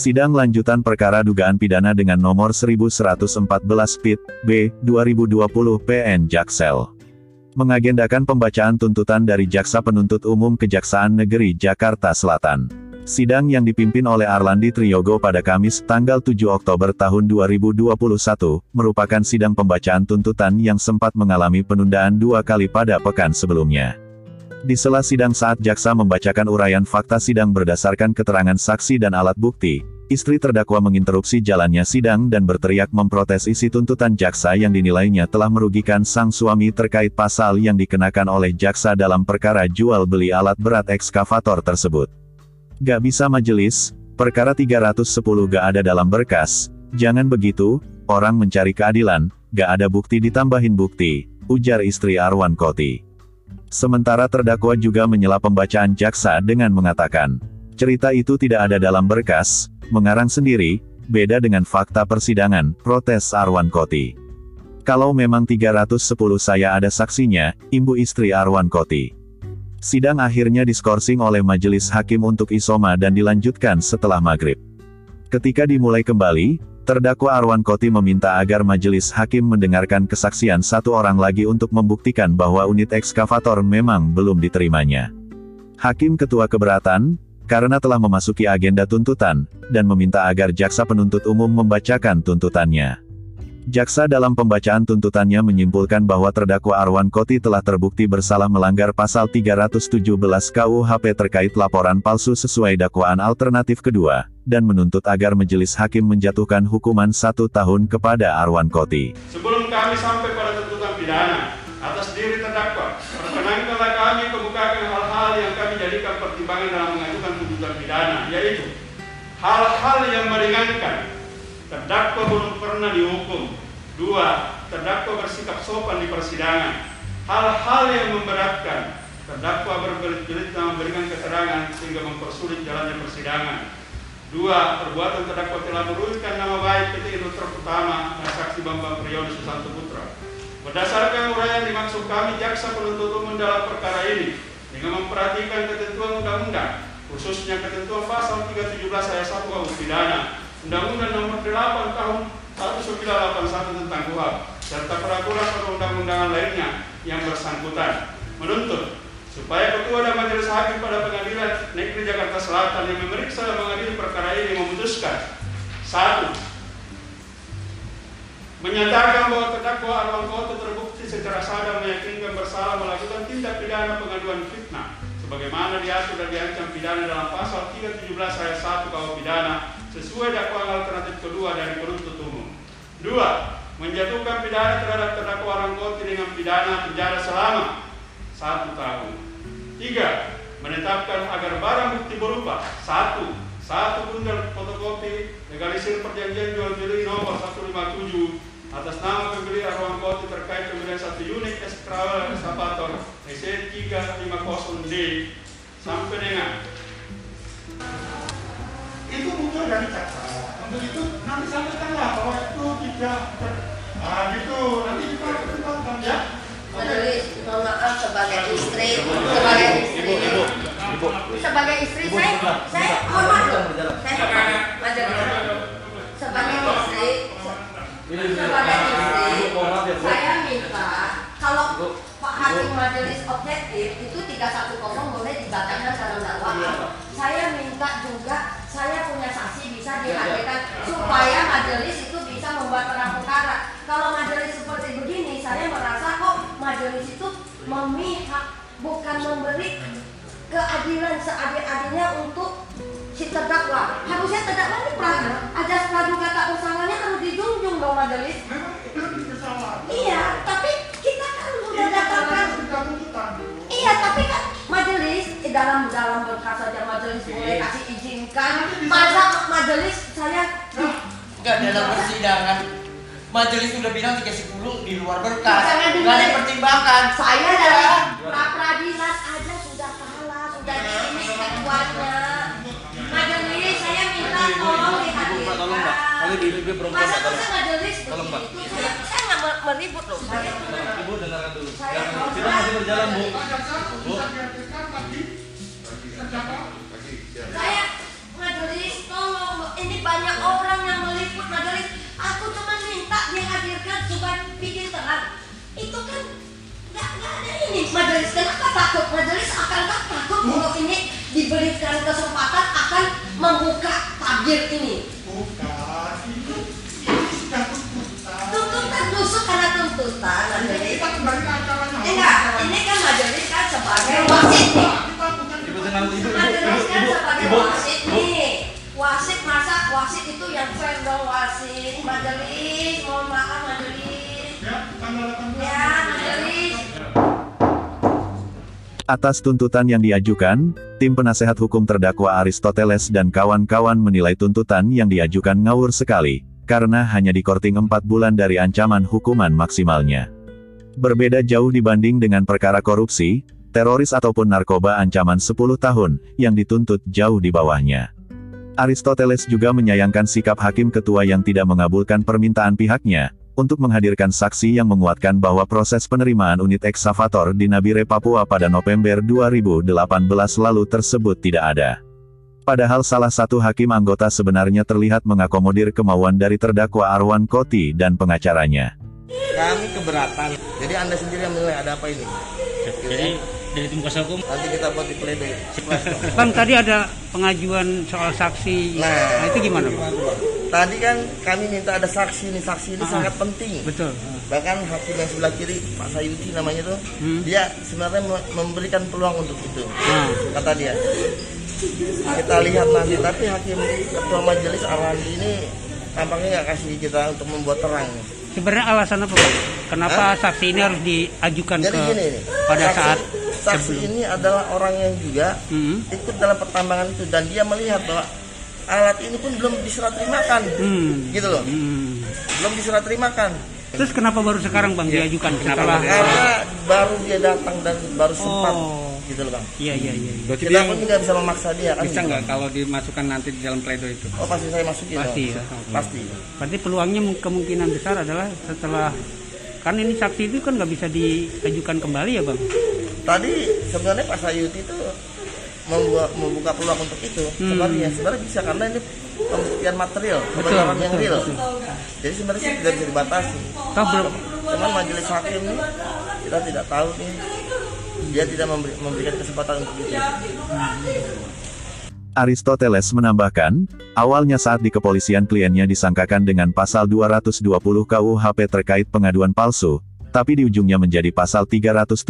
Sidang lanjutan perkara dugaan pidana dengan nomor 1114 PIT B 2020 PN Jaksel. Mengagendakan pembacaan tuntutan dari Jaksa Penuntut Umum Kejaksaan Negeri Jakarta Selatan. Sidang yang dipimpin oleh Arlandi Triyogo pada Kamis, tanggal 7 Oktober tahun 2021, merupakan sidang pembacaan tuntutan yang sempat mengalami penundaan dua kali pada pekan sebelumnya. Di sela sidang saat jaksa membacakan uraian fakta sidang berdasarkan keterangan saksi dan alat bukti, istri terdakwa menginterupsi jalannya sidang dan berteriak memprotes isi tuntutan jaksa yang dinilainya telah merugikan sang suami terkait pasal yang dikenakan oleh jaksa dalam perkara jual beli alat berat ekskavator tersebut. Gak bisa majelis, perkara 310 gak ada dalam berkas, jangan begitu, orang mencari keadilan, gak ada bukti ditambahin bukti, ujar istri Arwan Koti. Sementara terdakwa juga menyela pembacaan jaksa dengan mengatakan, cerita itu tidak ada dalam berkas, mengarang sendiri, beda dengan fakta persidangan, protes Arwan Koti. Kalau memang 310 saya ada saksinya, imbu istri Arwan Koti. Sidang akhirnya diskorsing oleh majelis hakim untuk isoma dan dilanjutkan setelah maghrib. Ketika dimulai kembali, Terdakwa Arwan Koti meminta agar majelis hakim mendengarkan kesaksian satu orang lagi untuk membuktikan bahwa unit ekskavator memang belum diterimanya. Hakim ketua keberatan, karena telah memasuki agenda tuntutan, dan meminta agar jaksa penuntut umum membacakan tuntutannya. Jaksa dalam pembacaan tuntutannya menyimpulkan bahwa terdakwa Arwan Koti telah terbukti bersalah melanggar pasal 317 KUHP terkait laporan palsu sesuai dakwaan alternatif kedua, dan menuntut agar majelis hakim menjatuhkan hukuman satu tahun kepada Arwan Koti. Sebelum kami sampai pada tuntutan pidana, atas diri terdakwa, perkenankanlah kami kemukakan hal-hal yang kami jadikan pertimbangan dalam pidana, yaitu hal-hal yang meringankan, terdakwa belum pernah dihukum. Dua, terdakwa bersikap sopan di persidangan. Hal-hal yang memberatkan, terdakwa berbelit-belit dalam memberikan keterangan sehingga mempersulit jalannya persidangan. Dua, perbuatan terdakwa telah merugikan nama baik PT Indotra Utama dan saksi Bambang Priyono Susanto Putra. Berdasarkan uraian dimaksud kami jaksa penuntut umum dalam perkara ini dengan memperhatikan ketentuan undang-undang, khususnya ketentuan pasal 317 ayat 1 KUH pidana Undang-Undang Nomor 8 Tahun 1981 tentang KUHP serta peraturan perundang-undangan lainnya yang bersangkutan. Menuntut supaya ketua dan majelis hakim pada pengadilan negeri Jakarta Selatan yang memeriksa dan mengadili perkara ini memutuskan satu menyatakan bahwa terdakwa Arwan Koto terbukti secara sadar meyakinkan bersalah melakukan tindak pidana pengaduan fitnah sebagaimana diatur dan diancam pidana dalam pasal 317 ayat 1 KUH pidana sesuai dakwaan alternatif kedua dari penuntut umum. Dua, menjatuhkan pidana terhadap terdakwa Rangkoti dengan pidana penjara selama satu tahun. Tiga, menetapkan agar barang bukti berupa satu, satu bundel fotokopi legalisir perjanjian jual beli nomor 157 atas nama pembeli Arwan Koti terkait pembelian satu unit eskavator EC350D sampai dengan. Itu muncul dari jaksa. Untuk itu nanti sampaikanlah bahwa itu tidak ber, ah, gitu. Nanti kita pertimbangkan ya. Mohon maaf sebagai istri, sebagai istri, sebagai istri saya, saya saya hormat majelis. Sebagai istri, sebagai istri, saya minta kalau Pak Hakim Majelis objektif itu 310 boleh dibacakan dalam dakwaan. Saya minta juga saya punya saksi bisa dihadirkan supaya majelis itu bisa membuat terang perkara. Kalau majelis seperti begini, saya merasa kok majelis itu memihak bukan memberi keadilan seadil-adilnya untuk si terdakwa. Harusnya terdakwa ini pra- ajas praduga tak bersalahnya harus dijunjung dong majelis. Iya, dalam dalam berkas saja majelis boleh kasih izinkan. Masa majelis saya Enggak dalam persidangan majelis sudah bilang 310 di luar berkas. Enggak ada pertimbangan. saya dari pra peradilan aja sudah kalah, sudah di ini ketuanya. Majelis saya minta tolong dihadirkan. Masa masa majelis begitu? Saya saya nggak mer- meribut loh. Saya Ibu dengarkan dulu. sidang masih berjalan, Bu. Pada saya majelis tolong ini banyak orang yang meliput majelis. Aku cuma minta dihadirkan supaya bikin terang. Itu kan nggak nggak ada ini majelis. Kenapa takut? Majelis akankah takut kalau ini diberikan kesempatan akan membuka tabir ini? Bukan, itu ini sudah tuntutan. Tuntutan justru karena tuntutan majelis. Kita kembali ke acaranya. Enggak, ini kan majelis kan sebagai wasit nih. Kita bukan Ibu tenang, ibu, ibu, ibu, Majelis kan ibu, sebagai ibu, wasit nih. Wasit masa wasit itu yang fair dong wasit. Majelis, mohon maaf majelis. ya tanggal 18. Ya majelis. Atas tuntutan yang diajukan, tim penasehat hukum terdakwa Aristoteles dan kawan-kawan menilai tuntutan yang diajukan ngawur sekali, karena hanya dikorting 4 bulan dari ancaman hukuman maksimalnya. Berbeda jauh dibanding dengan perkara korupsi, teroris ataupun narkoba ancaman 10 tahun, yang dituntut jauh di bawahnya. Aristoteles juga menyayangkan sikap hakim ketua yang tidak mengabulkan permintaan pihaknya, untuk menghadirkan saksi yang menguatkan bahwa proses penerimaan unit eksavator di Nabire Papua pada November 2018 lalu tersebut tidak ada. Padahal salah satu hakim anggota sebenarnya terlihat mengakomodir kemauan dari terdakwa Arwan Koti dan pengacaranya. Kami keberatan. Jadi Anda sendiri yang menilai ada apa ini. Jadi dari tim kuasa hukum Nanti kita buat di pledoi. Bang tadi ada pengajuan soal saksi. Nah. Nah, itu gimana, Bang? Tadi kan kami minta ada saksi nih, saksi ini Ah. sangat penting. Betul. Bahkan hakim yang sebelah kiri, Pak Sayuti namanya tuh, Hmm. dia sebenarnya me- memberikan peluang untuk itu. Nah, Kata dia. Kita lihat nanti, tapi hakim ketua majelis Arwandi ini tampaknya nggak kasih kita untuk membuat terang. sebenarnya alasan apa? Kenapa saksi ini harus diajukan Jadi ke gini pada saksi, saat saksi sebelum- ini adalah orang yang juga Hmm. ikut dalam pertambangan itu dan dia melihat bahwa alat ini pun belum diserah terimakan, Hmm. gitu loh, Hmm. belum diserah terimakan. Terus kenapa baru sekarang, Bang, diajukan setelah Karena baru dia datang dan baru sempat, Oh. gitu loh bang. Iya, iya, iya. Berarti Kita dia pun tidak bisa memaksa dia kan. bisa nggak kalau dimasukkan nanti di dalam pledoi itu? Oh pasti saya masukin. Pasti, dong. ya. Pasti. Berarti peluangnya kemungkinan besar adalah setelah kan ini saksi itu kan nggak bisa diajukan kembali ya, Bang? Tadi sebenarnya Pak Sayuti itu membuat membuka peluang untuk itu. Hmm. Sebenarnya sebenarnya bisa karena ini pembuktian material, Betul, kebenaran yang betul, real. betul. Jadi sebenarnya sih tidak bisa dibatasi. Toh belum Cuman majelis hakim nih, kita tidak tahu nih dia tidak memberi- memberikan kesempatan untuk itu. Aristoteles menambahkan, awalnya saat di kepolisian kliennya disangkakan dengan pasal 220 KUHP terkait pengaduan palsu, tapi di ujungnya menjadi pasal 317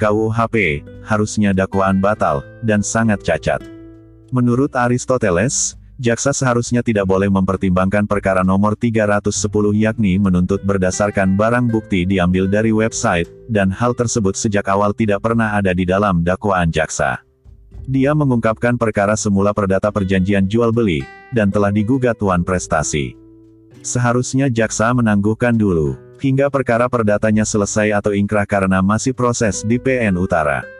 KUHP, harusnya dakwaan batal, dan sangat cacat. Menurut Aristoteles, jaksa seharusnya tidak boleh mempertimbangkan perkara nomor 310 yakni menuntut berdasarkan barang bukti diambil dari website, dan hal tersebut sejak awal tidak pernah ada di dalam dakwaan jaksa. Dia mengungkapkan perkara semula perdata perjanjian jual beli, dan telah digugat Wan Prestasi. Seharusnya jaksa menangguhkan dulu, hingga perkara perdatanya selesai atau ingkrah karena masih proses di PN Utara.